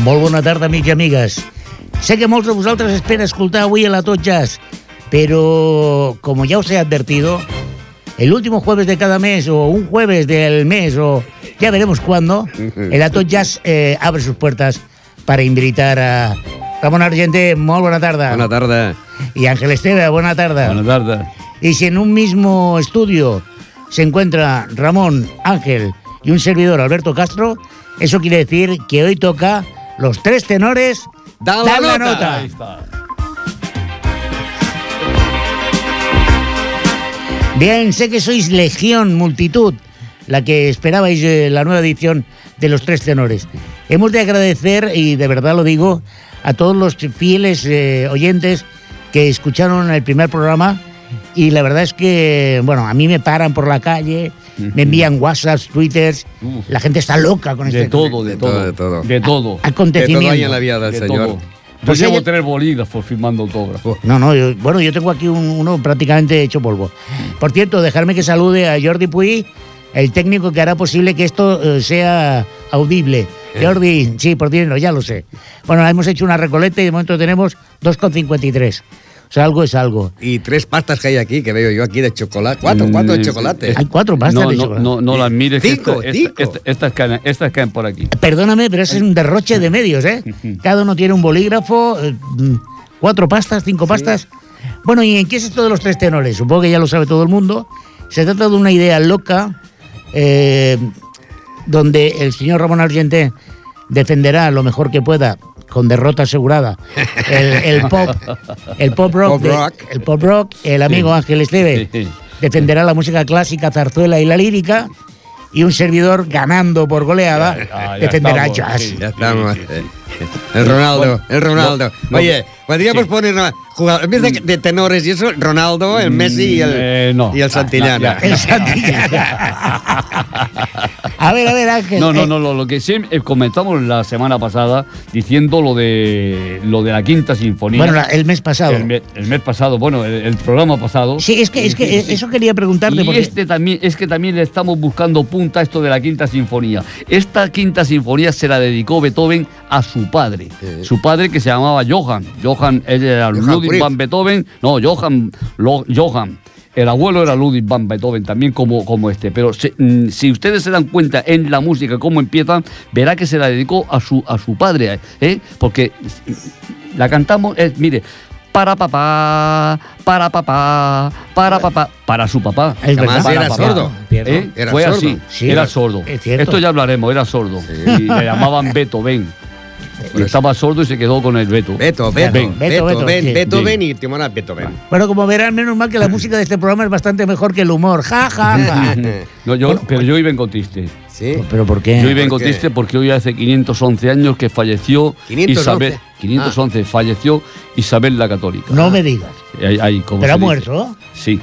Molt bona tarda, amics i amigues. Sé que molts de vosaltres esperen escoltar avui a la Tot Jazz, pero como ya os he advertido, el último jueves de cada mes o un jueves del mes o ya veremos cuándo, el Atot Jazz eh, abre sus puertas para invitar a Ramón Argente, muy buena tarde. Buena tarde. Y Ángel Esteve, buena tarde. Buenas tardes. Y si en un mismo estudio se encuentra Ramón, Ángel y un servidor, Alberto Castro, eso quiere decir que hoy toca los tres tenores. Da la Dan la nota. nota. Ahí está. Bien, sé que sois legión, multitud, la que esperabais eh, la nueva edición de los tres tenores. Hemos de agradecer, y de verdad lo digo, a todos los fieles eh, oyentes que escucharon el primer programa. Y la verdad es que, bueno, a mí me paran por la calle, me envían WhatsApps, Twitters. La gente está loca con De este todo, de De todo, todo. de todo. De todo. De todo acontecimiento. hay en la vida del De señor. todo. Yo Pues llevo ella- tres bolígrafos firmando autógrafos. No, no, yo- bueno, yo tengo aquí un- uno prácticamente hecho polvo. Por cierto, dejarme que salude a Jordi Puy, el técnico que hará posible que esto eh, sea audible. Jordi, sí, por dinero, ya lo sé. Bueno, hemos hecho una recoleta y de momento tenemos 2,53. O sea, algo es algo. Y tres pastas que hay aquí, que veo yo aquí de chocolate. ¿Cuatro? ¿Cuántos de Mm, chocolate? Hay cuatro pastas No, de no, chocolate. no, no las mires. que Cinco, esta- cinco. esta- esta- estas, caen, estas caen por aquí. Perdóname, pero es un derroche de medios, ¿eh? Cada uno tiene un bolígrafo, eh, mm, cuatro pastas, cinco pastas. Bueno, ¿y en qué es esto de los tres tenores? Supongo que ya lo sabe todo el mundo. Se trata de una idea loca eh, donde el señor Ramón Argenté defenderá lo mejor que pueda con derrota asegurada el, el pop el pop rock, Pop de- rock. el pop rock el amigo Ángel Esteve Sí. defenderá la música clásica zarzuela y la lírica y un servidor ganando por goleada Ah, ya defenderá estamos, jazz sí. Ya estamos. eh. El Ronaldo, el Ronaldo. no, Oye, podríamos sí. poner no, jugador- en vez de, de tenores y eso, Ronaldo, el Messi y el, Eh, no. y el Ah, Santillana. ya, el Santillana. a ver, a ver, Ángel. No, no, eh, no, lo, lo que sí eh, comentamos la semana pasada diciendo lo de lo de la quinta sinfonía. Bueno, la- el mes pasado. el, me- el mes pasado, bueno, el, el programa pasado. Sí, es que, es que eh, eso quería preguntarte. Y porque- este también, es que también le estamos buscando punta a esto de la quinta sinfonía. Esta quinta sinfonía se la dedicó Beethoven a su padre. Sí. Su padre que se llamaba Johann. Johann él era Johann Ludwig van Beethoven. No, Johann, Lo- Johann. El abuelo era Ludwig van Beethoven, también como, como este. Pero mm, si ustedes se dan cuenta en la música cómo empieza, verá que se la dedicó a su, a su padre. ¿eh? Porque la cantamos, es, mire, para papá, para papá, para papá, para su papá. Es Además, era papá. sordo. ¿Eh? Era Fue sordo. así, Sí, era sordo. es. Esto ya hablaremos, era sordo. Y le llamaban Beethoven. Estaba sordo y se quedó con el Beto. Beto, Beto, Ven. Beto, Beto, Beto, Ben, sí. Beethoven y Timona Beethoven. Bueno, como verán, menos mal que la música de este programa es bastante mejor que el humor. Ja, ja, ja. No, yo, pero yo hoy vengo triste. Sí. Pero ¿por qué? Yo hoy vengo qué? triste porque hoy hace 511 años que falleció 511. Isabel. 511 falleció Isabel la Católica. No me digas. Ahí- ahí, como ¿Pero ha dice. muerto? Sí,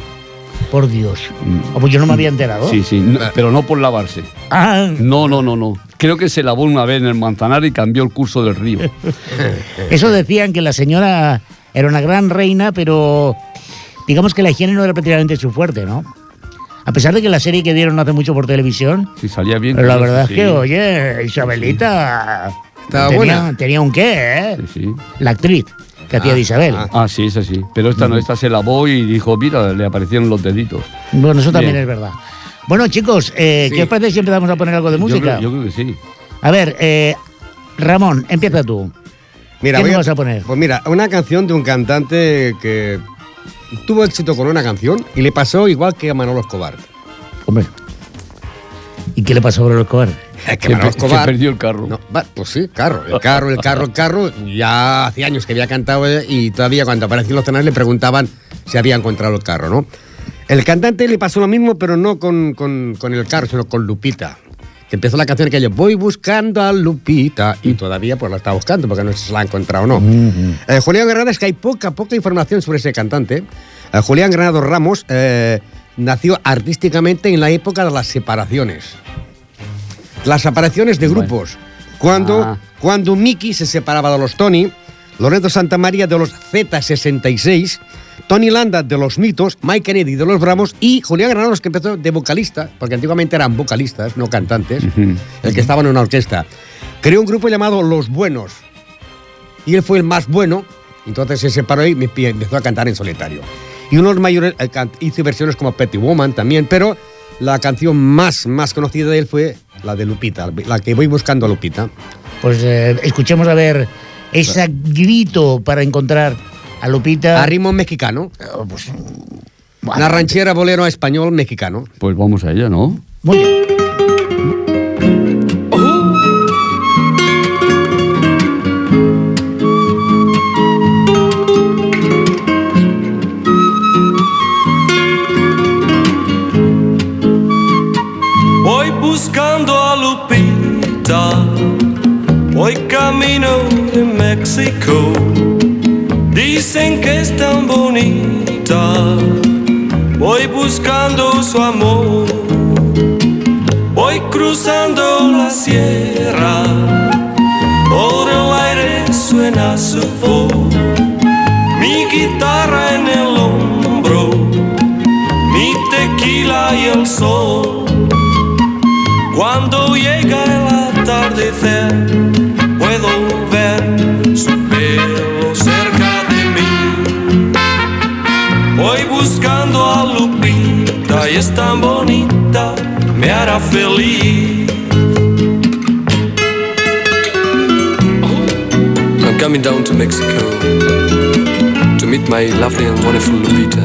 Por Dios. Mm. Oh, pues yo no me había enterado. sí, sí. no, pero no por lavarse. Ah, No, no, no, no. Creo que se lavó una vez en el Manzanar y cambió el curso del río. eso decían que la señora era una gran reina, pero digamos que la higiene no era prácticamente su fuerte, ¿no? A pesar de que la serie que dieron no hace mucho por televisión, Si salía bien. pero la sí, verdad sí. es que, oye, Isabelita Estaba tenía, buena. tenía un qué, ¿eh? Sí, sí. La actriz que hacía de Isabel. ah. Ah, sí, esa sí. Pero esta no, esta se lavó y dijo, mira, le aparecieron los deditos. Bueno, eso también Bien. es verdad. Bueno, chicos, eh, Sí. ¿qué os parece si empezamos a poner algo de Yo música? creo, yo creo que sí. A ver, eh, Ramón, empieza tú. Mira, ¿Qué voy me vas a poner? Pues mira, una canción de un cantante que tuvo éxito con una canción y le pasó igual que a Manolo Escobar. Hombre. ¿Y qué le pasó a Manolo Escobar? Es que Manolo pe- que Escobar. perdió el carro. No, pues sí, carro, el carro, el carro, el carro. Ya hacía años que había cantado eh, y todavía cuando aparecían los canales le preguntaban si había encontrado el carro, ¿no? El cantante le pasó lo mismo, pero no con, con- con el carro, sino con Lupita. Que empezó la canción que yo voy buscando a Lupita y todavía pues la está buscando porque no sé si la ha encontrado o no. Eh, Julián Granado es que hay poca, poca información sobre ese cantante. Eh, Julián Granado Ramos eh, nació artísticamente en la época de las separaciones. Las separaciones de Bueno. grupos. Cuando, Ah. cuando Mickey se separaba de los Tony, Lorenzo Santamaría de los Z66, Tony Landa de los Mitos, Mike Kennedy de los Bramos y Julián Granados que empezó de vocalista, porque antiguamente eran vocalistas, no cantantes, el que estaba en una orquesta. creó un grupo llamado Los Buenos. Y él fue el más bueno, entonces se separó y me- empezó a cantar en solitario. Y uno de los mayores, eh, hizo versiones como Petty Woman también, pero la canción más, más conocida de él fue la de Lupita, la que voy buscando a Lupita. Pues eh, escuchemos a ver ese grito para encontrar a Lupita. A ritmo mexicano, Oh, pues, una ranchera bolero español mexicano. Pues vamos a ella, ¿no? muy bien. Voy buscando su amor. Voy cruzando la sierra, por el aire suena su voz. Mi guitarra en el hombro, mi tequila y el sol. Cuando A Lupita tan bonita, me hará feliz. I'm coming down to Mexico to meet my lovely and wonderful Lupita.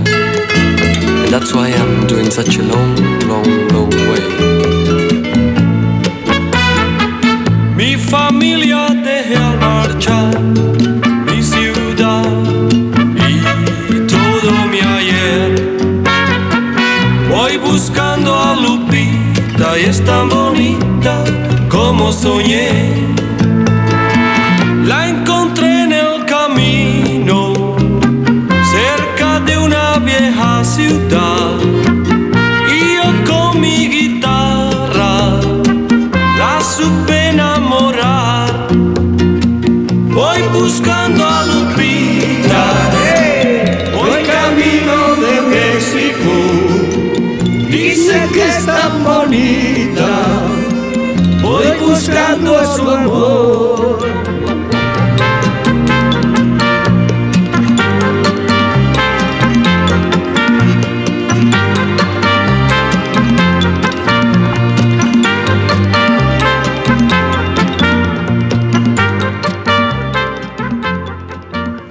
And that's why I'm doing such a long, long, long way. Soñé. Amor.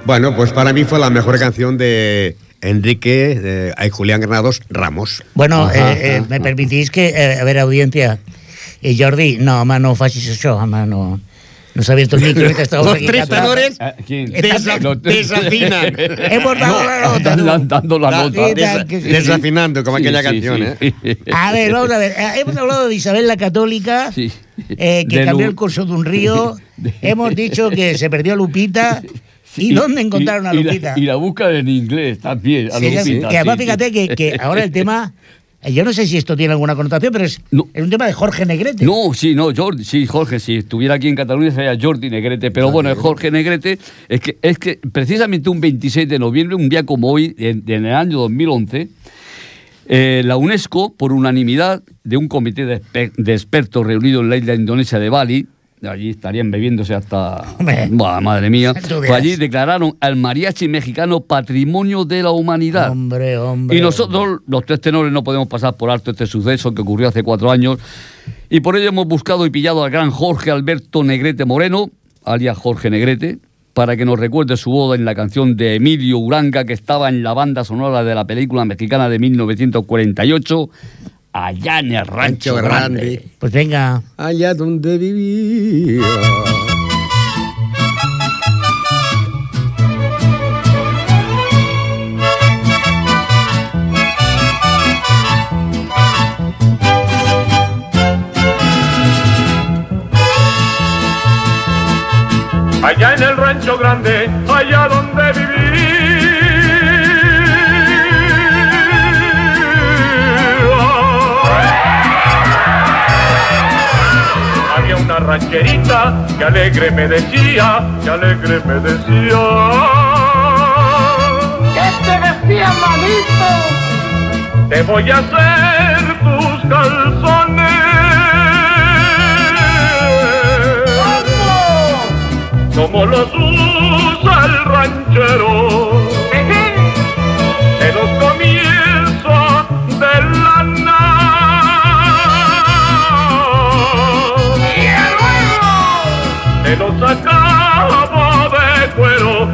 Bueno, pues para mí fue la mejor canción de Enrique y Julián Granados Ramos. Bueno, eh, eh, me permitís que, eh, a ver, audiencia, y Jordi, no, home, no facis això, home, no. No s'ha abierto el micro y te estamos Los aquí tres tenores Eh, ¿quién? Desa- Los- desafinan. Hemos dado la nota. Dan- dando la Da- nota. Desa- desa- desafinando, como Sí, aquella sí, canción, sí. ¿eh? A ver, vamos a ver. eh, Hemos hablado de Isabel la Católica, Sí. eh, que De cambió Lu- el curso de un río. Hemos dicho que se perdió Lupita. ¿Y, dónde encontraron a y la- Lupita? Y la, buscan en inglés también. A Lupita, que además, sí, sí. fíjate que, que ahora el tema. Eh, Yo no sé si esto tiene alguna connotación, pero es, No. es un tema de Jorge Negrete. No, sí, no, Jordi, sí, Jorge, si estuviera aquí en Cataluña sería Jordi Negrete, pero bueno, Jorge Negrete, es que, es que precisamente un 26 de noviembre, un día como hoy, en, en el año 2011, eh, la UNESCO, por unanimidad de un comité de, exper- de expertos reunido en la isla indonesia de Bali, allí estarían bebiéndose hasta... Buah, madre mía. Pues allí declararon al mariachi mexicano patrimonio de la humanidad. Hombre, hombre. Y nosotros, los tres tenores, no podemos pasar por alto este suceso que ocurrió hace cuatro años. Y por ello hemos buscado y pillado al gran Jorge Alberto Negrete Moreno, alias Jorge Negrete, para que nos recuerde su boda en la canción de Emilio Uranga, que estaba en la banda sonora de la película mexicana de 1948, Allá en el Rancho Rancho Grande. Grande. Pues venga. Allá donde vivía. allá en el rancho grande, allá rancherita que alegre me decía, que alegre me decía. ¿Qué te decía, manito? Te voy a hacer tus calzones. como los usa el ranchero. En los comienzos Te lo sacaba de cuero.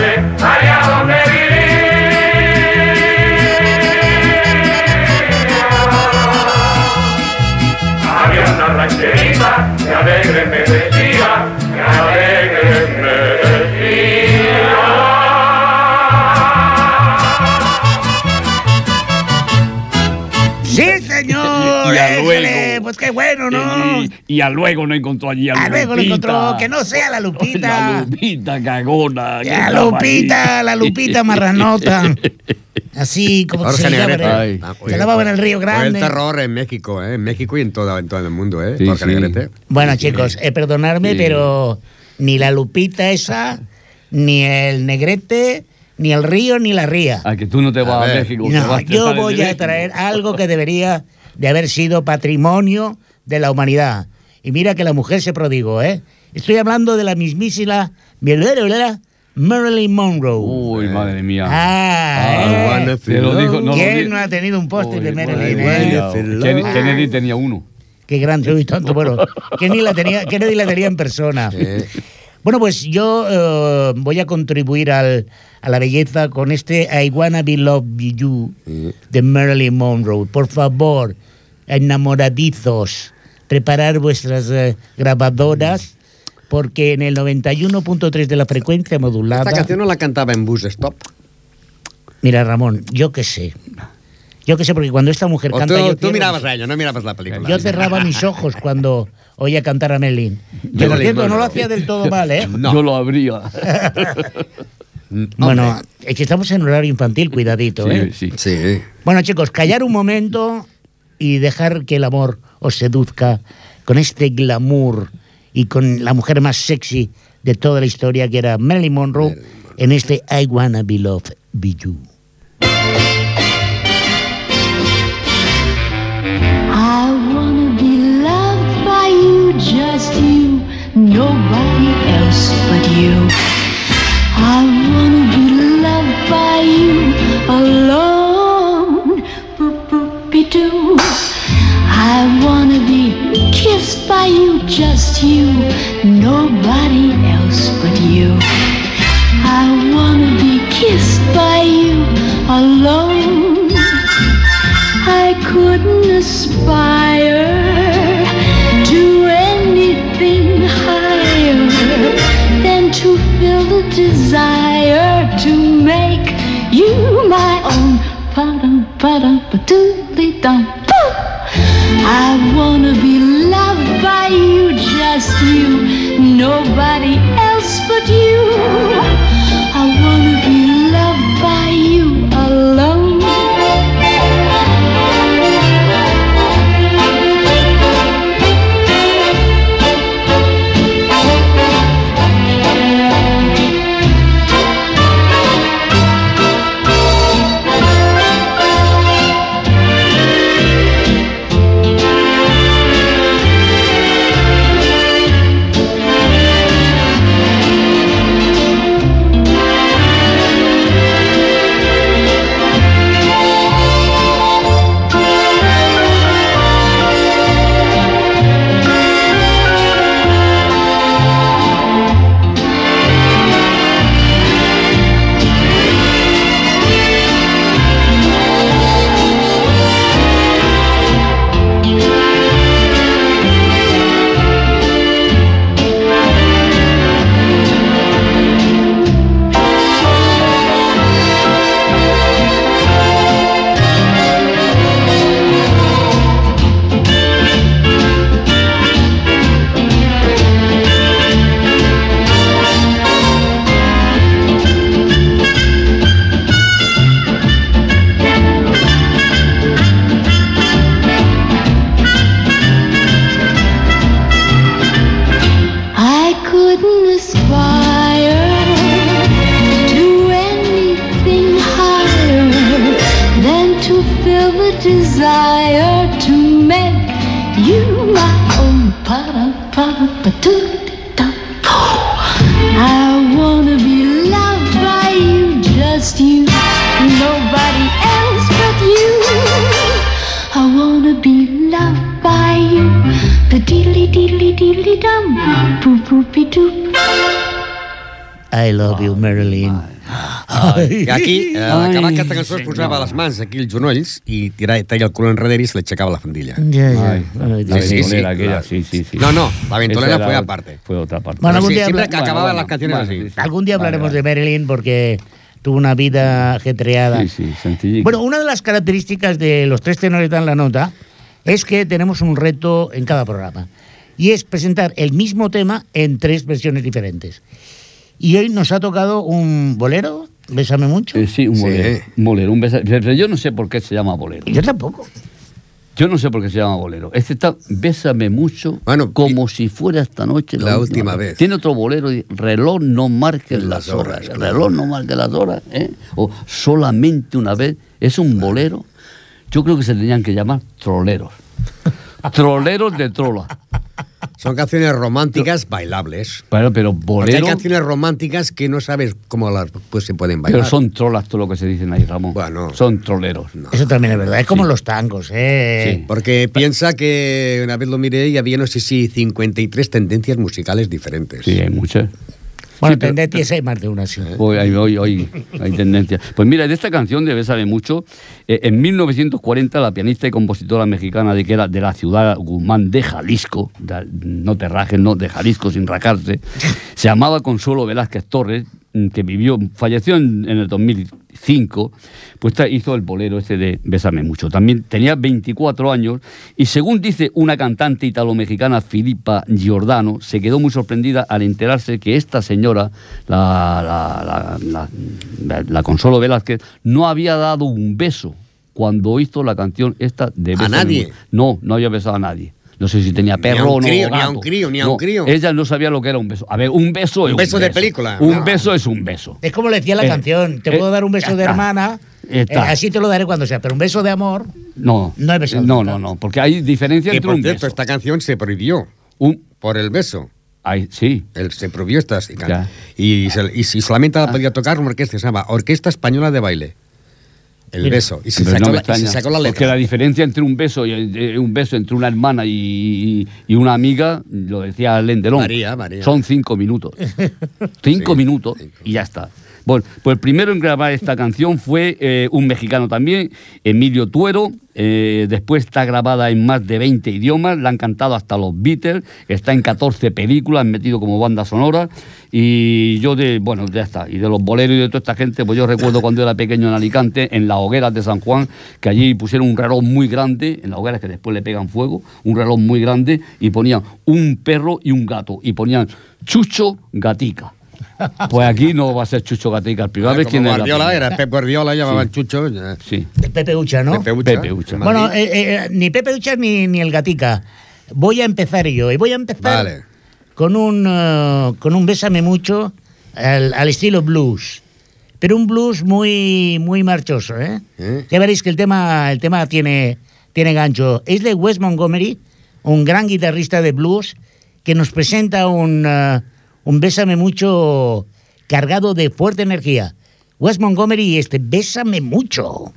Rancho Pues qué bueno, ¿no? Y, y a luego no encontró allí a A luego lo Lupita. encontró, que no sea la Lupita. La Lupita cagona. La Lupita, ahí. la Lupita marranota. Así como Jorge se llama. Negrete. Ay. Ah, Se lavaba en el Río Fue el Grande. terror en México, ¿eh? En México y en todo, en todo el mundo, ¿eh? Sí, Jorge sí. Negrete. Bueno, chicos, eh, perdonadme, Sí. pero ni la Lupita esa, ni el Negrete, ni el río, ni la ría. A que tú no te vas a. México. No, vas a yo voy a traer algo que debería de haber sido patrimonio de la humanidad. Y mira que la mujer se prodigó, ¿eh? Estoy hablando de la mismísima Marilyn Monroe. Uy, madre mía. Ah, I ¿eh? Te lo dijo, no ¿Quién no ha tenido un póster de Marilyn? eh? Kennedy, tenía uno. Qué grande, uy, tonto. Bueno, Kennedy la tenía, Kennedy la tenía en persona. Eh, Bueno, pues yo eh, voy a contribuir al- a la belleza con este I Wanna Be Loved By You de Marilyn Monroe. Por favor, enamoradizos, preparar vuestras eh, grabadoras porque en el 91.3 de la frecuencia modulada... Esta canción no la cantaba en Bus Stop. Mira, Ramón, yo qué sé. Yo qué sé, porque cuando esta mujer O canta... tú, yo tú mirabas a ella, no mirabas la película. Yo cerraba mis ojos cuando oía cantar a Marilyn. Que por Marilyn cierto, no lo Monroe. hacía del todo mal, ¿eh? No. Yo lo abría. Bueno, es que estamos en horario infantil, cuidadito, ¿eh? Sí, sí. Bueno, chicos, callar un momento y dejar que el amor os seduzca con este glamour y con la mujer más sexy de toda la historia, que era Marilyn Monroe, en este I Wanna Be Loved Be You. Nobody else but you. I wanna be loved by you alone. I wanna be kissed by you, just you, nobody else but you. I wanna be kissed by you alone. I couldn't aspire Ba-dum, ba-dum, ba-doodly-dum, boo. I wanna be loved by you, just you, nobody else but you. Les mans aquí als genolls i talla el cul enrere i se l'aixecava la fandilla. Ja, ja. Ay, Ay, la sí, sí, ventolera aquella, sí, sí, sí. No, no, la ventolera fue aparte. Fue otra parte. Bueno, Pero algún sí, día siempre que acababan las canciones así. Algún día hablaremos vale. de Marilyn porque tuvo una vida ajetreada. Sí, sí, sencillito. Bueno, una de las características de los tres tenores dan la nota es que tenemos un reto en cada programa y es presentar el mismo tema en tres versiones diferentes. Y hoy nos ha tocado un bolero, Bésame mucho. Eh, sí, un Sí. bolero. Un bolero, un besa- yo no sé por qué se llama bolero. Yo tampoco. Yo no sé por qué se llama bolero. Este está Bésame mucho, Bueno, como si fuera esta noche la última vez. Tiene otro bolero, reloj no marques Las las horas. horas, claro. Reloj no marques las horas. ¿eh? O solamente una vez. Es un bolero. Yo creo que se tenían que llamar troleros. troleros de trola. Son canciones románticas bailables. Bueno, pero Porque hay bolero. canciones románticas que no sabes cómo las pues, se pueden bailar. Pero son trolas todo lo que se dicen ahí, Ramón. Bueno. Son troleros. Eso también es verdad. Es como los tangos, ¿eh? Sí. Porque piensa que una vez lo miré y había, no sé si, 53 tendencias musicales diferentes. Sí, hay muchas. Bueno, Sí, pero- hay más de una, sí. Hoy, hay- hoy, hoy hay tendencia. Pues mira, de esta canción de Bésame mucho, eh, en 1940 la pianista y compositora mexicana de que era de la ciudad Guzmán de Jalisco, de- no te rajes, no, de Jalisco sin rajarse, se llamaba Consuelo Velázquez Torres, que vivió, falleció en, en el 2005, pues hizo el bolero este de Bésame mucho. También tenía 24 años y según dice una cantante italo-mexicana, Filipa Giordano, se quedó muy sorprendida al enterarse que esta señora, la, la, la- la- Consuelo Velázquez, no había dado un beso cuando hizo la canción esta de ¿A Bésame nadie? mucho. No, no había besado a nadie. No sé si tenía Ni a perro un o no. ni a un crío, ni a un No, crío. Ella no sabía lo que era un beso. A ver, un beso es Un beso de película. Un Ah. beso es un beso. Es como le decía la Eh, canción, te eh, puedo dar un beso de hermana, eh, así te lo daré cuando sea, pero un beso de amor, No. No No, no, no, porque hay diferencia Que entre por un cierto, beso. esta canción se prohibió Un, por el beso. ay, sí. El- se prohibió esta y, y, se- y si solamente la podía tocar una orquesta que se llama Orquesta Española de Baile. El Mira, beso. Y se, Pero sacó no me la, y se extraña, sacó la Porque la diferencia entre un beso y eh, un beso entre una hermana y, y una amiga, lo decía Lendelón, Varía, varía. son cinco minutos. cinco Sí, minutos cinco. y ya está. Bueno, pues el primero en grabar esta canción fue eh, un mexicano también, Emilio Tuero. eh, después está grabada en más de 20 idiomas, la han cantado hasta los Beatles, está en 14 películas, metido como banda sonora. Y yo de, bueno, ya está. Y de los boleros y de toda esta gente, pues yo recuerdo cuando era pequeño en Alicante, en las hogueras de San Juan, que allí pusieron un reloj muy grande, en las hogueras que después le pegan fuego, un reloj muy grande, y ponían un perro y un gato, y ponían Chucho Gatica. Pues aquí no va a ser Chucho Gatica. El primera Ah, vez quién Guardiola era Pep Guardiola, llamaban Chucho. ya. Sí. Pepe Ucha, ¿no? Pepe Ucha. Pepe Ucha. Bueno, Madrid. eh, eh, ni Pepe Ucha ni, ni el Gatica. Voy a empezar yo. Y voy a empezar Vale. con, un, eh, con un Bésame mucho al, al estilo blues. Pero un blues muy, muy marchoso, ¿eh? ¿Eh? Ya veréis que el tema, el tema tiene, tiene gancho. Es de Wes Montgomery, un gran guitarrista de blues, que nos presenta un, eh, un bésame mucho cargado de fuerte energía. Wes Montgomery, este, bésame mucho.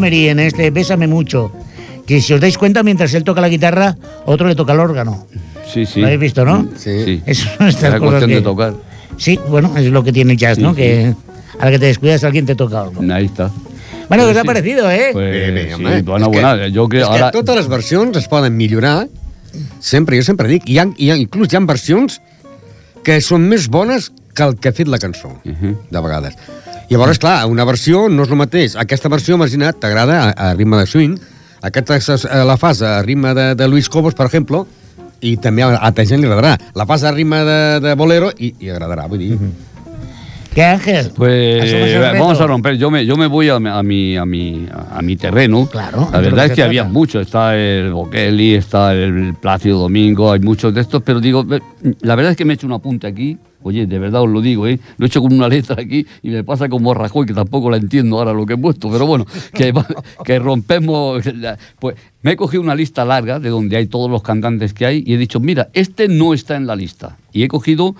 Montgomery en este Bésame mucho. Que si os dais cuenta, mientras él toca la guitarra, otro le toca el órgano. Sí, sí. ¿Lo habéis visto, no? Sí. Sí. Era cosas cuestión que- de tocar. Sí, bueno, es lo que tiene el jazz, Sí, ¿no? sí. Que a la que te descuidas alguien te toca algo. Ahí está. Bueno, ¿qué os Sí. ha parecido, eh? Pues, Bé, bé, sí, home, bona, és que- bona. Jo crec és que ara... totes les versions es poden millorar, sempre, jo sempre dic, hi ha, hi ha, inclús hi ha versions que són més bones que el que ha fet la cançó, Mhm. de vegades. Llavors, clar, una versió no és el mateix. Aquesta versió, imagina't, t'agrada a, a ritme de swing, aquesta és- eh, la fas a ritme de, de Luis Cobos, per exemple, i també a altra gent li agradarà. La fas a ritme de, de bolero i, i agradarà, vull dir... ¿Qué, Ángel? Pues ¿Asumes el vamos a romper. Yo me, yo me voy a, mi- a mi, a mi, a mi terreno. Claro, La verdad es que había muchos. Está el Bokeli, está el Plácido Domingo, hay muchos de estos. Pero digo, la verdad es que me he hecho un apunte aquí. Oye, de verdad os lo digo, ¿eh? Lo he hecho con una letra aquí y me pasa como Rajoy, que tampoco la entiendo ahora lo que he puesto. Pero bueno, que, rompemos. Pues me he cogido una lista larga de donde hay todos los cantantes que hay y he dicho, mira, este no está en la lista. Y he cogido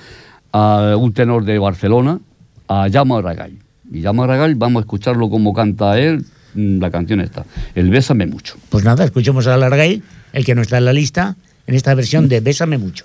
a un tenor de Barcelona, a Llama Aragall. Y Llama Aragall, vamos a escucharlo como canta él, mm, la canción esta, El Bésame Mucho. Pues nada, escuchemos a Largay, el que no está en la lista, en esta versión de Bésame mucho.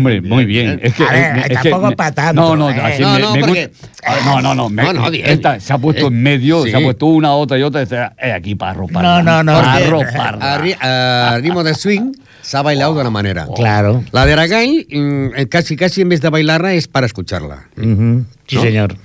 Hombre, muy bien. Es que, A ver, es que- tampoco me- pa' tanto, No, no, ¿eh? No, me- no, me porque- Ah, no, no, no. me- No, no, bien. esta se ha puesto en medio, Sí. se ha puesto una, otra y otra. y dice, eh, aquí para arropar. No, no, no. Para arropar. A, a ritmo de swing s'ha bailado de una manera. Claro. La de Aragall, mm, casi casi en vez de bailarla es para escucharla. Ujú. Sí, ¿No? señor.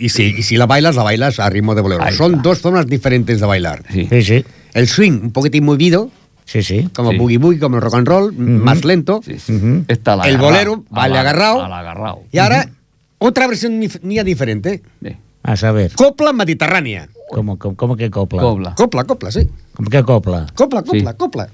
Y si, y si la bailas, la bailas a ritmo de bolero. Son dos formas diferentes de bailar. Sí. Sí, sí. El swing, un poquitín movido, Sí, sí. como Sí. boogie boogie, como el rock and roll, más lento. Sí, sí. Esta la El agarrao, bolero, vale la-. Al agarrao. Y ahora, otra versión mía diferente. Sí. A saber, Copla mediterránea. ¿cómo, cómo, cómo que copla? Cobla. Copla, copla, sí. ¿Cómo que copla? Copla, Sí. copla, copla.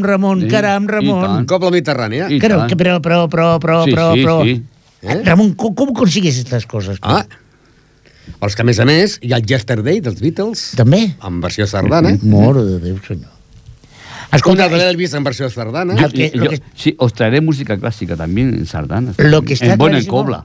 Caram, Ramon, Sí, caram, Ramon. tant. Copla mediterránea. I Pero, tant. que- pero, pero, pero, pero, Sí, pero, sí, pero- sí. Eh? Ramon, ¿cómo, cómo consigues estas cosas? Ah, els que a més a més hi ha el Yesterday dels Beatles, També? en versió sardana, Moro de Déu, senyor. una Escolta, de l'Elvis en versió sardana, Yo- que- yo- que- sí, os traeré música clásica también en sardanas. Lo que está en, bueno, en clarísimo- cobla.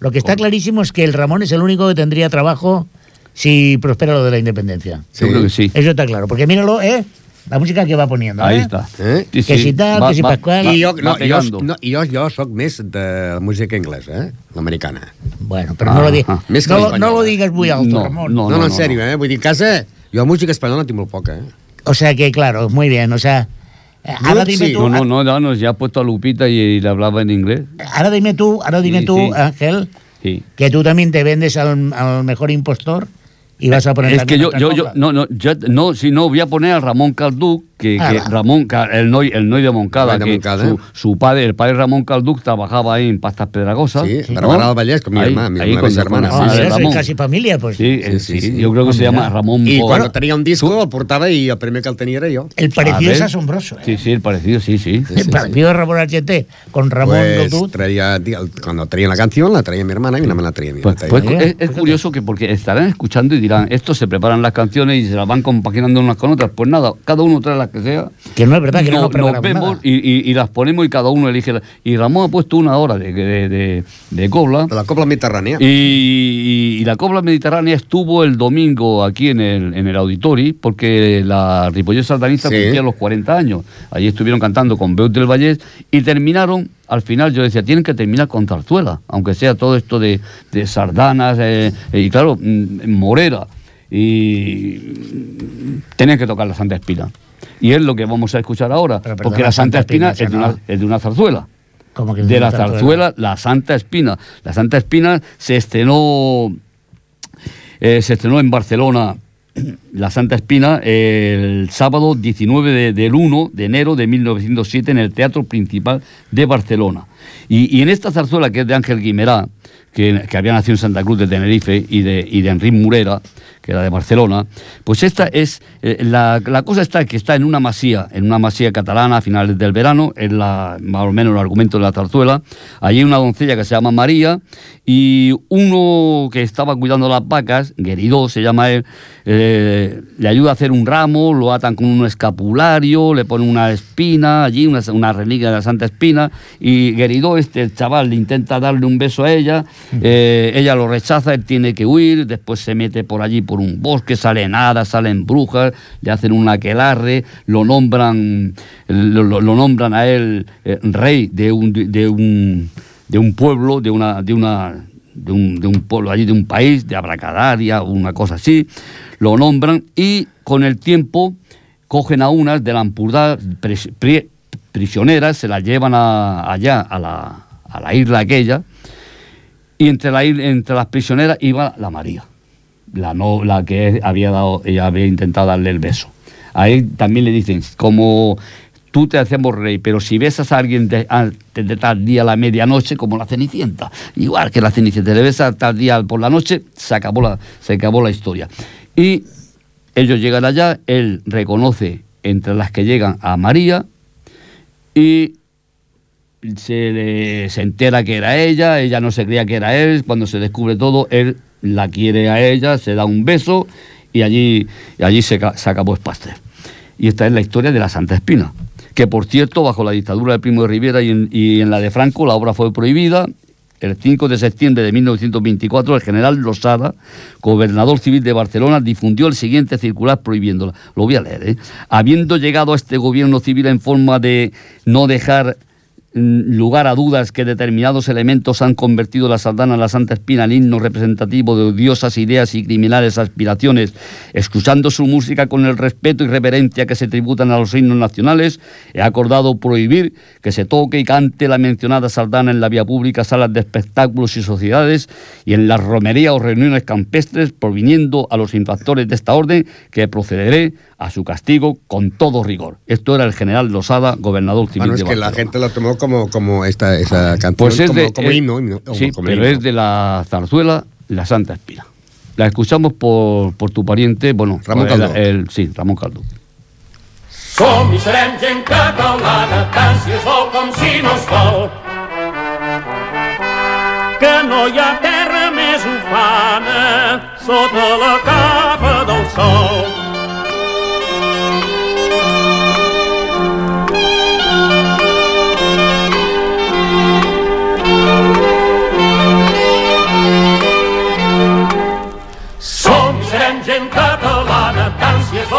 lo que está clarísimo es que el Ramón es el único que tendría trabajo si prospera lo de la independencia. Sí. Que sí. Eso está claro. Porque míralo, ¿eh? La música que va poniendo. Ahí ¿eh? está. Eh? Sí, Que sí. si tal, que si Pascual. va- I jo, va no, jo, no, jo, jo soc més de la música anglesa, eh? l'americana. Bueno, pero no, lo, di- Ajá. Més que no, no lo digas muy alto, No, Ramón. No, no, no, en no, sèrio, no. eh? Vull dir, a casa, jo música espanyola tinc molt poca, eh? O sea que, claro, muy bien. O sea, Eh, Ahora dime Sí. tú, No, no, no, no, no, ya ha puesto a Lupita y, y le hablaba en inglés. ahora dime tú, ahora dime Sí, tú, sí. Ángel, Sí. que tú también te vendes al, al mejor impostor y vas a poner Es que yo, yo, yo, no, no, yo, no, si no, voy a poner a Ramón Calduc, que, Ah. Ramón, el Noy, el Noy de Moncada, que su, ¿eh? su padre, el padre Ramón Calduc, trabajaba ahí en Pastas Pedragosas. Sí, ¿no? Del Vallès, con mi Ahí- hermana, mi- ahí una con- mis hermanas, Ah, sí, Ramón. casi familia, pues. Sí, eh, Sí, sí, sí, sí. yo creo que Ah, se mira. llama Ramón Por- quan tenia un disco el portava i el primer que el tenia era jo. El parecido es asombroso. ¿eh? Sí, sí, el parecido, sí, sí. el parecido de Ramón Argente con Ramón Pues traía, cuando traía la canción, la traía mi hermana y mi hermana la traía mi Pues, traía. pues es curioso que porque estarán escuchando y dirán, estos se preparan las canciones y se las van compaginando unas con otras. Pues nada, cada uno trae las que sea. Que no es verdad que no, No- nos preparamos vemos nada. y, y- y las ponemos y cada uno elige. la- Y Ramón ha puesto una hora de, de, de- de cobla. de la Copla Mediterránea. Y, y- y la Cobla Mediterránea estuvo el domingo aquí en el, en el Auditori porque la Ripollés Sardanista Sí. cumplía los 40 años. Allí estuvieron cantando con Beut del Vallés y terminaron, al final yo decía, tienen que terminar con Zarzuela, aunque sea todo esto de, de sardanas eh, y claro, mm, Morera. Y mm, tenían que tocar la Santa Espina. Y es lo que vamos a escuchar ahora, Pero perdona, porque la Santa, Santa Espina, Espina, es, de una, no. es de una zarzuela Como que de la zarzuela La Santa Espina. La Santa Espina se estrenó, eh, se estrenó en Barcelona, La Santa Espina, el sábado 19 de- del 1 de enero de 1907 en el Teatro Principal de Barcelona. Y, y en esta zarzuela, que es de Ángel Guimerá, que, que había nacido en Santa Cruz de Tenerife, y de, y de Enrique Murera, que era de Barcelona, pues esta es, eh, la, la cosa está que está en una masía, en una masía catalana a finales del verano, es la, más o menos el argumento de la zarzuela, allí hay una doncella que se llama María, y uno que estaba cuidando las vacas, Gueridó se llama él, eh, le ayuda a hacer un ramo, lo atan con un escapulario, le pone una espina allí, una, una reliquia de la Santa Espina, y Gueridó, este el chaval, le intenta darle un beso a ella, eh, ella lo rechaza, él tiene que huir, después se mete por allí por un bosque, salen hadas, salen brujas, le hacen un aquelarre, lo nombran, lo, nombran a él eh, rey de un, de un de un pueblo, de una, de una, de un, de un pueblo allí, de un país, de Abracadaria, una cosa así, lo nombran y con el tiempo cogen a unas de la pri- prisioneras, se las llevan allá, a la, a la isla aquella, y entre, la, entre las prisioneras iba la María, la, no, que había dado, ella había intentado darle el beso. Ahí también le dicen, como tú te hacemos rey, pero si besas a alguien de- antes de tal día a la medianoche, como la Cenicienta, igual que la Cenicienta, le besas tal día por la noche, se acabó la, se acabó la historia. Y ellos llegan allá, él reconoce entre las que llegan a María y se, le- se entera que era ella, ella no se creía que era él, cuando se descubre todo, él la quiere a ella, se da un beso y allí, y allí se, se acabó Spaster. Y esta es la historia de la Santa Espina, que por cierto, bajo la dictadura del Primo de Rivera y en, y en la de Franco, la obra fue prohibida. El 5 de septiembre de 1924, el general Losada, gobernador civil de Barcelona, difundió el siguiente circular prohibiéndola. Lo voy a leer. ¿eh? Habiendo llegado a este gobierno civil en forma de no dejar lugar a dudas que determinados elementos han convertido la sardana la Santa Espina en himno representativo de odiosas ideas y criminales aspiraciones, escuchando su música con el respeto y reverencia que se tributan a los himnos nacionales, he acordado prohibir que se toque y cante la mencionada sardana en la vía pública, salas de espectáculos y sociedades y en las romerías o reuniones campestres, proviniendo a los infractores de esta orden que procederé a su castigo con todo rigor. Esto era el general Losada, gobernador civil Bueno, es de que la gente lo tomó como, como esta, esa canción, Pues es como, de, como es- himno. himno, como- sí, como pero himno. es de la zarzuela La Santa Espina. La escuchamos por, por tu pariente, bueno, Ramón el- Caldó. el- sí, Ramón Caldo. Som i serem gent catalana, tant si es vol com si no es vol. Que no hi ha terra més ufana sota la capa del sol.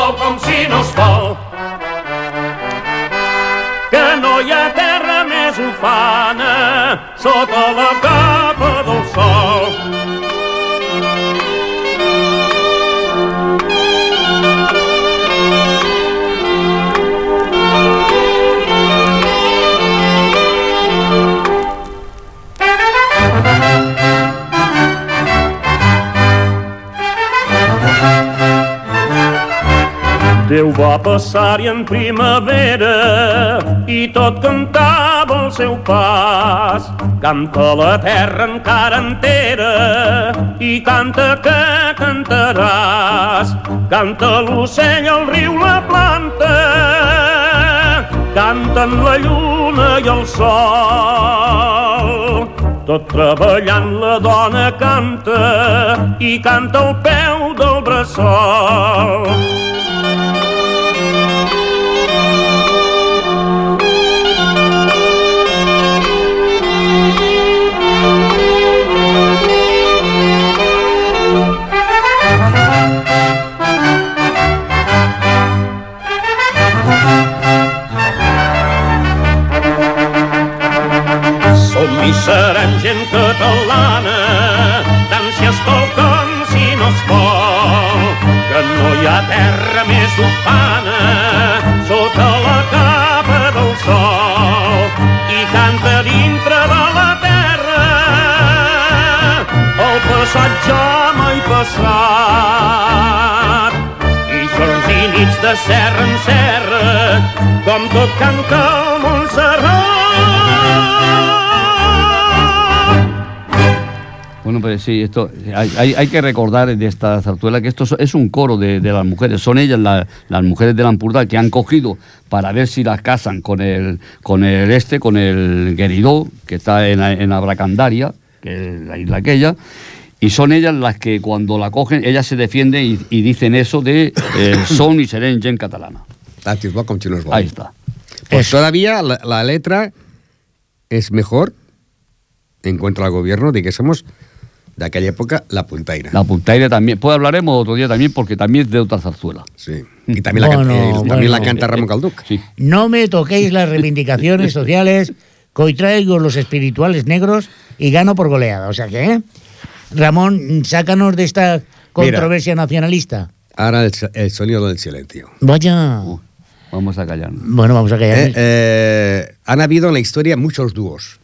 Vol com si no es vol. Que no hi ha terra més ufana sota la capa va passar-hi en primavera i tot cantava el seu pas. Canta la terra encara entera i canta que cantaràs. Canta l'ocell, el riu, la planta, canten la lluna i el sol. Tot treballant la dona canta i canta al peu del bressol. Serem gent catalana, tant si es vol com si no es vol, que no hi ha terra més ufana sota la capa del sol. I canta dintre de la terra el passatge mai passat. I jorns i nits de serra en serra com tot canta el Montserrat. Pues sí, esto hay, hay- hay que recordar de esta zarzuela que esto es un coro de, de las mujeres. Son ellas la- las mujeres de la Ampurdá que han cogido para ver si las casan con el, con el este, con el Gueridó, que está en, en Abracandaria, que es la isla aquella. Y son ellas las que cuando la cogen, ellas se defienden y, y dicen eso de eh, son y seré en gen catalana. Ahí está. Pues todavía la, la letra es mejor en contra del gobierno de que somos de aquella época la puntaira. La puntaire también. Pues hablaremos otro día también porque también es de otra zarzuela. Sí. Y también, la, Bueno, canta, eh, también la canta Ramón Calduc. Sí. No me toquéis las reivindicaciones sociales, que hoy traigo los espirituales negros y gano por goleada. O sea que, ¿eh? Ramón, sácanos de esta controversia nacionalista. Ahora el, el sonido del silencio. Vaya. Uh, vamos a callarnos. Bueno, vamos a callar. Eh, eh, han habido en la historia muchos dúos.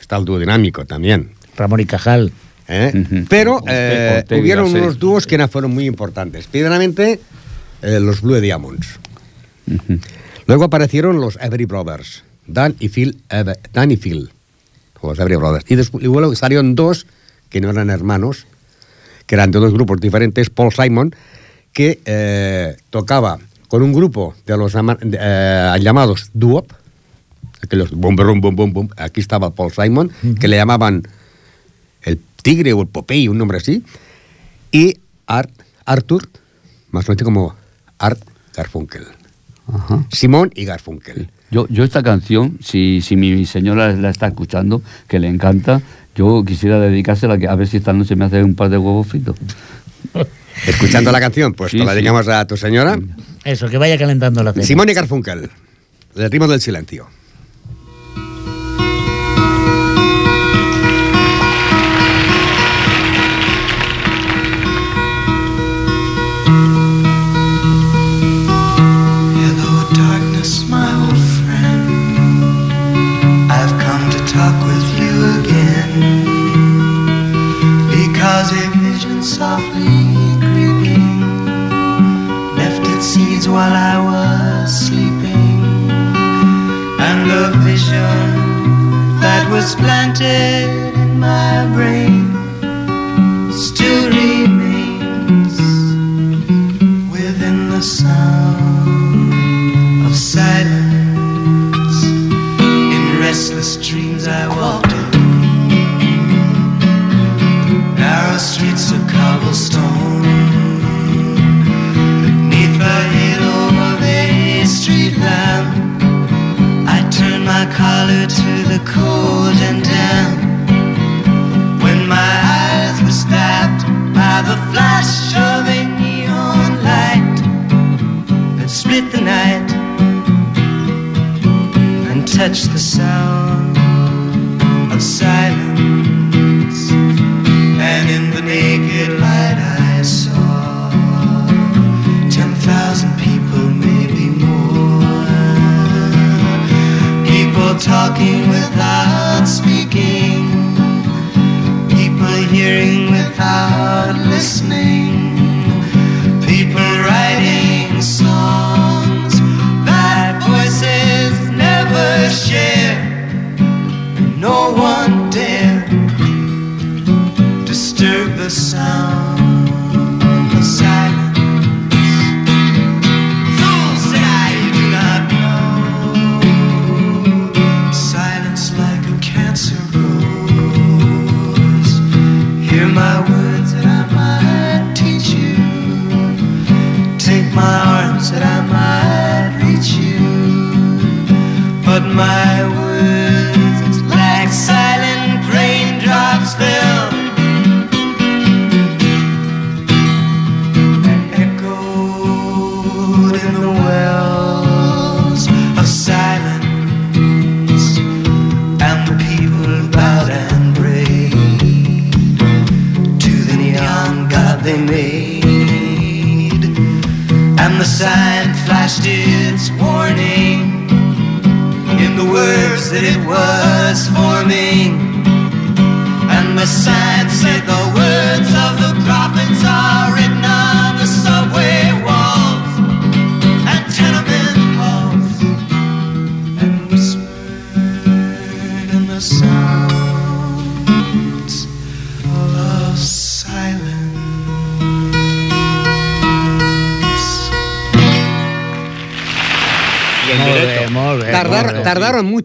Está el dúo dinámico también. Ramón y Cajal. ¿Eh? Pero Ortega- eh, Ortega hubieron unos dúos que fueron muy importantes. Primeramente, eh, los Blue Diamonds. Luego aparecieron los Every Brothers, Dan y Phil, Ever- Dan y Phil, los Every Brothers. Y, después, y luego salieron dos que no eran hermanos, que eran de dos grupos diferentes, Paul Simon, que eh, tocaba con un grupo de los de, eh, llamados Duop, aquellos bum, bum, bum, bum, aquí estaba Paul Simon, que le llamaban Tigre o el Popeye, un nombre así, y Art, Arthur, más conocido como Art Garfunkel. Ajá. Simón y Garfunkel. Yo, yo esta canción, si, si mi señora la está escuchando, que le encanta, yo quisiera dedicársela a que- a ver si esta noche me hace un par de huevos fritos. Escuchando la canción, pues Sí, te la sí. dedicamos a tu señora. Eso, que vaya calentando la cena. Simón y Garfunkel, el ritmo del silencio.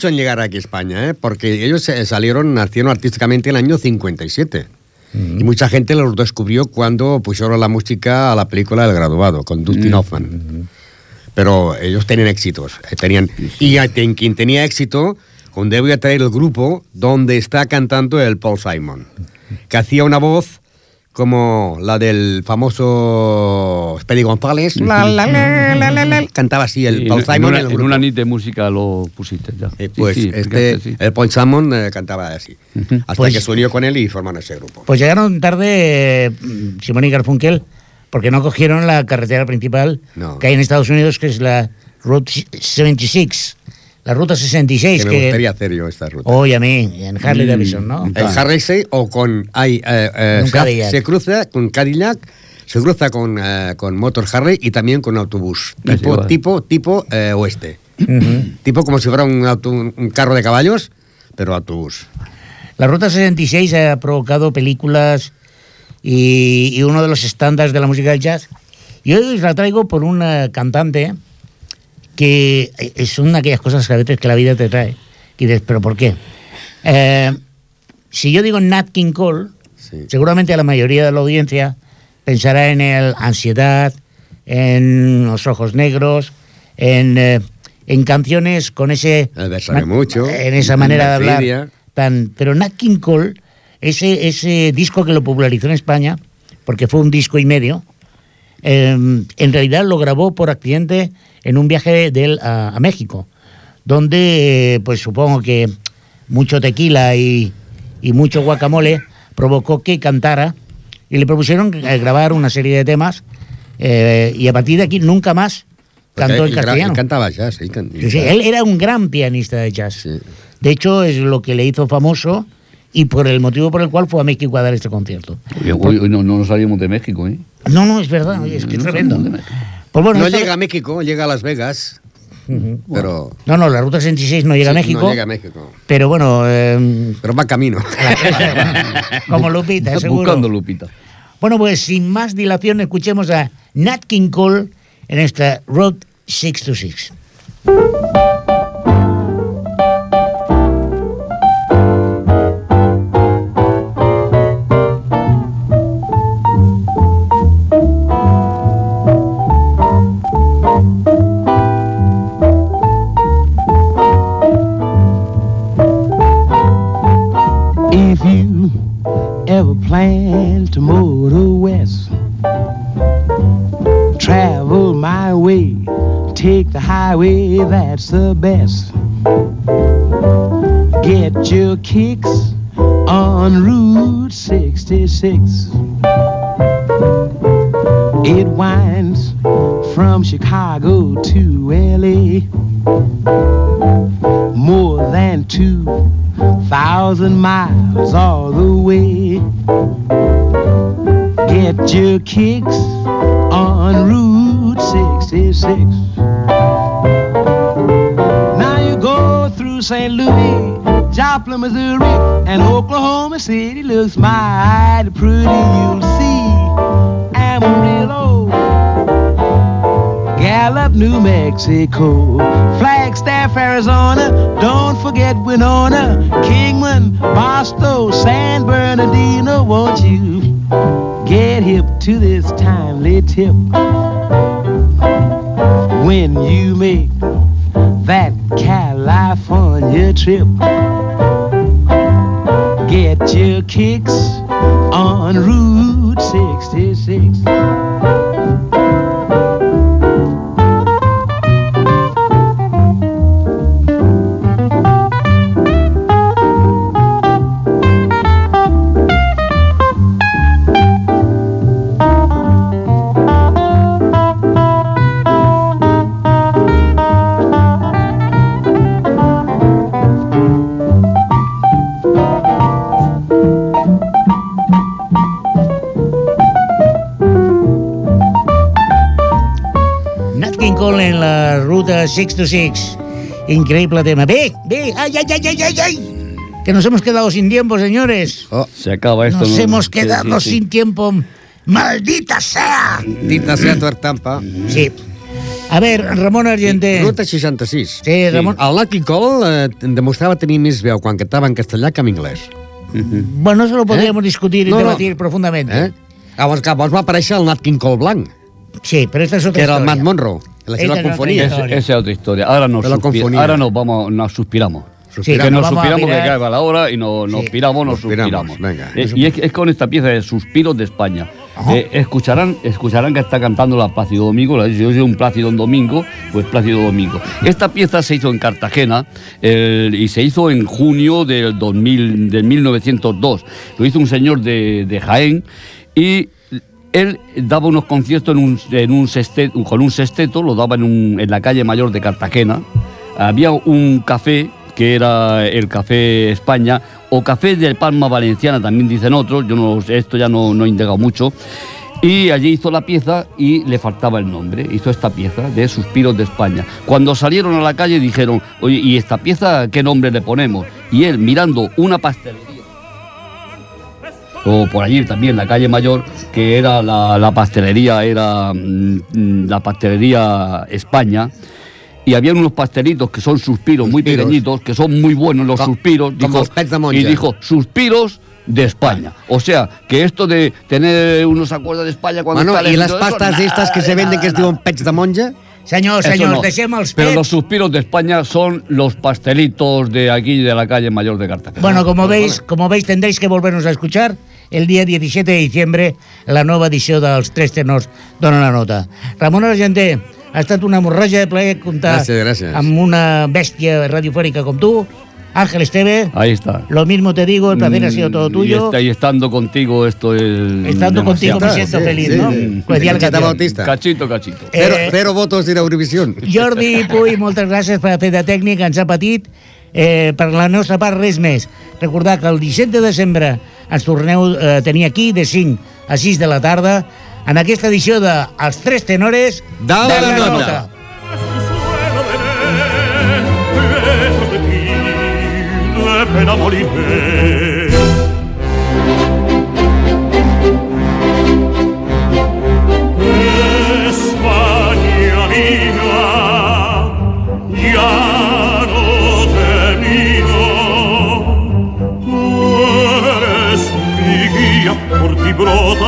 Mucho en llegar aquí a España, ¿eh? porque ellos eh, salieron, nacieron artísticamente en el año 57. Y mucha gente los descubrió cuando pusieron la música a la película El Graduado, con Dustin Hoffman. Pero ellos tenían éxitos. eh, Tenían, y en quien tenía éxito, donde voy a traer el grupo donde está cantando el Paul Simon, que hacía una voz como la del famoso Speedy González. La, la, la, la, la, la. Cantaba así el Sí, Paul en, Simon. una, en el en grupo. una nit de música lo pusiste ya. Eh, pues sí, este, el Paul Simon eh, cantaba así. Hasta Pues- que se unió con él y formaron ese grupo. Pues llegaron tarde mm, Simón y Garfunkel porque no cogieron la carretera principal No. que hay en Estados Unidos, que es la Route 76, la Ruta 66. que me gustaría hacer yo esta ruta. Hoy a mí, en Harley Mm, Davidson, ¿no? en Harley Say o con. Hay, eh, eh, Un se, Cadillac. se cruza con Cadillac, se cruza con, eh, con Motor Harley y también con autobús. Tipo, tipo, tipo eh, oeste. Tipo como si fuera un, auto- un carro de caballos, pero autobús. La Ruta 66 ha provocado películas y, y uno de los estándares de la música del jazz. Y hoy os la traigo por una cantante que son aquellas cosas que a veces que la vida te trae. Y dices, ¿pero por qué? Eh, si yo digo Nat King Cole, Sí. seguramente la mayoría de la audiencia pensará en el ansiedad, en los ojos negros, en, eh, en canciones con ese... Mucho, En esa manera de hablar. Tan, pero Nat King Cole, ese, ese disco que lo popularizó en España, porque fue un disco y medio, eh, en realidad lo grabó por accidente en un viaje de él a, a México, donde, pues supongo que mucho tequila y, y mucho guacamole provocó que cantara y le propusieron eh, grabar una serie de temas eh, y a partir de aquí nunca más cantó Porque en castellano. él cantaba jazz. él can- Sí, sí, él era un gran pianista de jazz. Sí. De hecho, es lo que le hizo famoso y por el motivo por el cual fue a México a dar este concierto. Oye, hoy, hoy no, no nos salimos de México, ¿eh? No, no, es verdad, oye, es que es No tremendo. Pues bueno, no llega a México, llega a Las Vegas, pero No, no, la Ruta 66 no llega a México. No llega a México. Pero bueno, eh, Pero va camino. como Lupita, seguro. Buscando Lupita. Bueno, pues sin más dilación, escuchemos a Nat King Cole en esta Road 626. Highway, that's the best. Get your kicks on Route 66. It winds from Chicago to LA. More than two thousand miles all the way. Get your kicks on Route 66. Now you go through St. Louis, Joplin, Missouri, and Oklahoma City looks mighty pretty. You'll see Amarillo, Gallup, New Mexico, Flagstaff, Arizona. Don't forget Winona, Kingman, Boston, San Bernardino. Won't you get hip to this timely tip? When you make that California trip. Get your kicks on Route 66. Ruta 626. Increíble tema. Ve, ve, ay, ay, ay, ay, ay, ay. Que nos hemos quedado sin tiempo, señores. Oh, Se acaba esto. Nos ¿no? hemos Sí, quedado sí, sí. sin tiempo. ¡Maldita sea! dita sea tu estampa. Sí. A ver, Ramon Argenté. Ruta 66. Sí, Ramon. El Nat King Cole eh, demostrava tenir més veu quan cantava en castellà que en anglès. Bueno, eso lo podríamos discutir y No, no. debatir profundamente. Eh? Llavors, llavors va aparèixer el Nat King Cole blanc, Sí, pero esta es otra que era el. Matt Monroe. La es esa es otra historia. Ahora nos, ahora vamos, nos suspiramos. Suspiramos. que nos suspiramos que acaba la hora y nos, nos Sí. piramos, nos Suspiramos, suspiramos. venga. Eh, y es, es con esta pieza de Suspiros de España. Eh, escucharán, escucharán que está cantando la Plácido Domingo. la- Yo soy un Plácido Domingo, pues Plácido Domingo. Esta pieza se hizo en Cartagena el- y se hizo en junio del, 2000, del 1902. Lo hizo un señor de, de Jaén y él daba unos conciertos en un, sexteto, con un sexteto, lo daba en, la calle mayor de Cartagena. Había un café que era el Café España, o Café de Palma Valenciana, también dicen otros, yo esto ya no, no he indagado mucho. Y allí hizo la pieza y le faltaba el nombre. Hizo esta pieza de Suspiros de España. Cuando salieron a la calle dijeron, oye, ¿y esta pieza qué nombre le ponemos? Y él, mirando una pastelería o por allí también la calle mayor que era la, la pastelería era mm, mm, la pastelería España y había unos pastelitos que son suspiros, muy pequeñitos que son muy buenos los Com- suspiros como los pets de monja. y dijo suspiros de España. O sea, que esto de tener unos acuerdos de España cuando Bueno, lejos, les todo eso, estas que se venden que es nada, diuen pets de monja? Señor, señor, no. els Pero los suspiros de España son los pastelitos de aquí de la calle mayor de Cartagena. Bueno, como veis, como veis, tendréis que volvernos a escuchar el día 17 de diciembre la nova edició dels Tres Tenors Dona la Nota. Ramon Argenté, ha estat una hemorràgia de plaer comptar Gràcies, gràcies. amb una bèstia radiofònica com tu. Ángel Esteve, Ahí está. lo mismo te digo, el placer ha sido todo Mm, tuyo. Y, está- y estando contigo esto es. Estando contigo me demasiado. siento sí, feliz, sí. ¿no? Sí. Conchita canción. Bautista. Cachito, cachito. Cero, Eh, cero votos d'Eurovisió. Jordi Puy, moltes gràcies per fer de tècnic, ens ha patit. Eh, per la nostra part, res més. Recordar que el 17 de desembre ens torneu a eh, tenir aquí de 5 a 6 de la tarda en aquesta edició de Els Tres Tenores Dale la nota. De de pena moriré.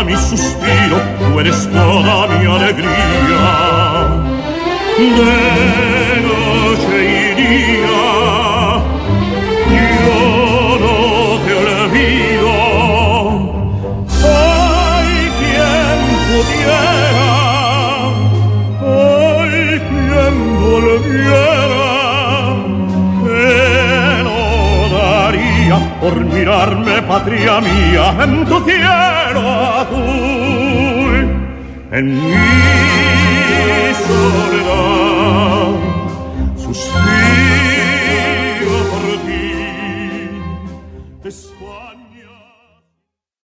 Mi suspiro, tú eres toda mi alegría. De noche y día yo no te olvido. Ay quien pudiera ay quien volviera que no daría por mirarme patria mía en tu cielo azul en mi soledad.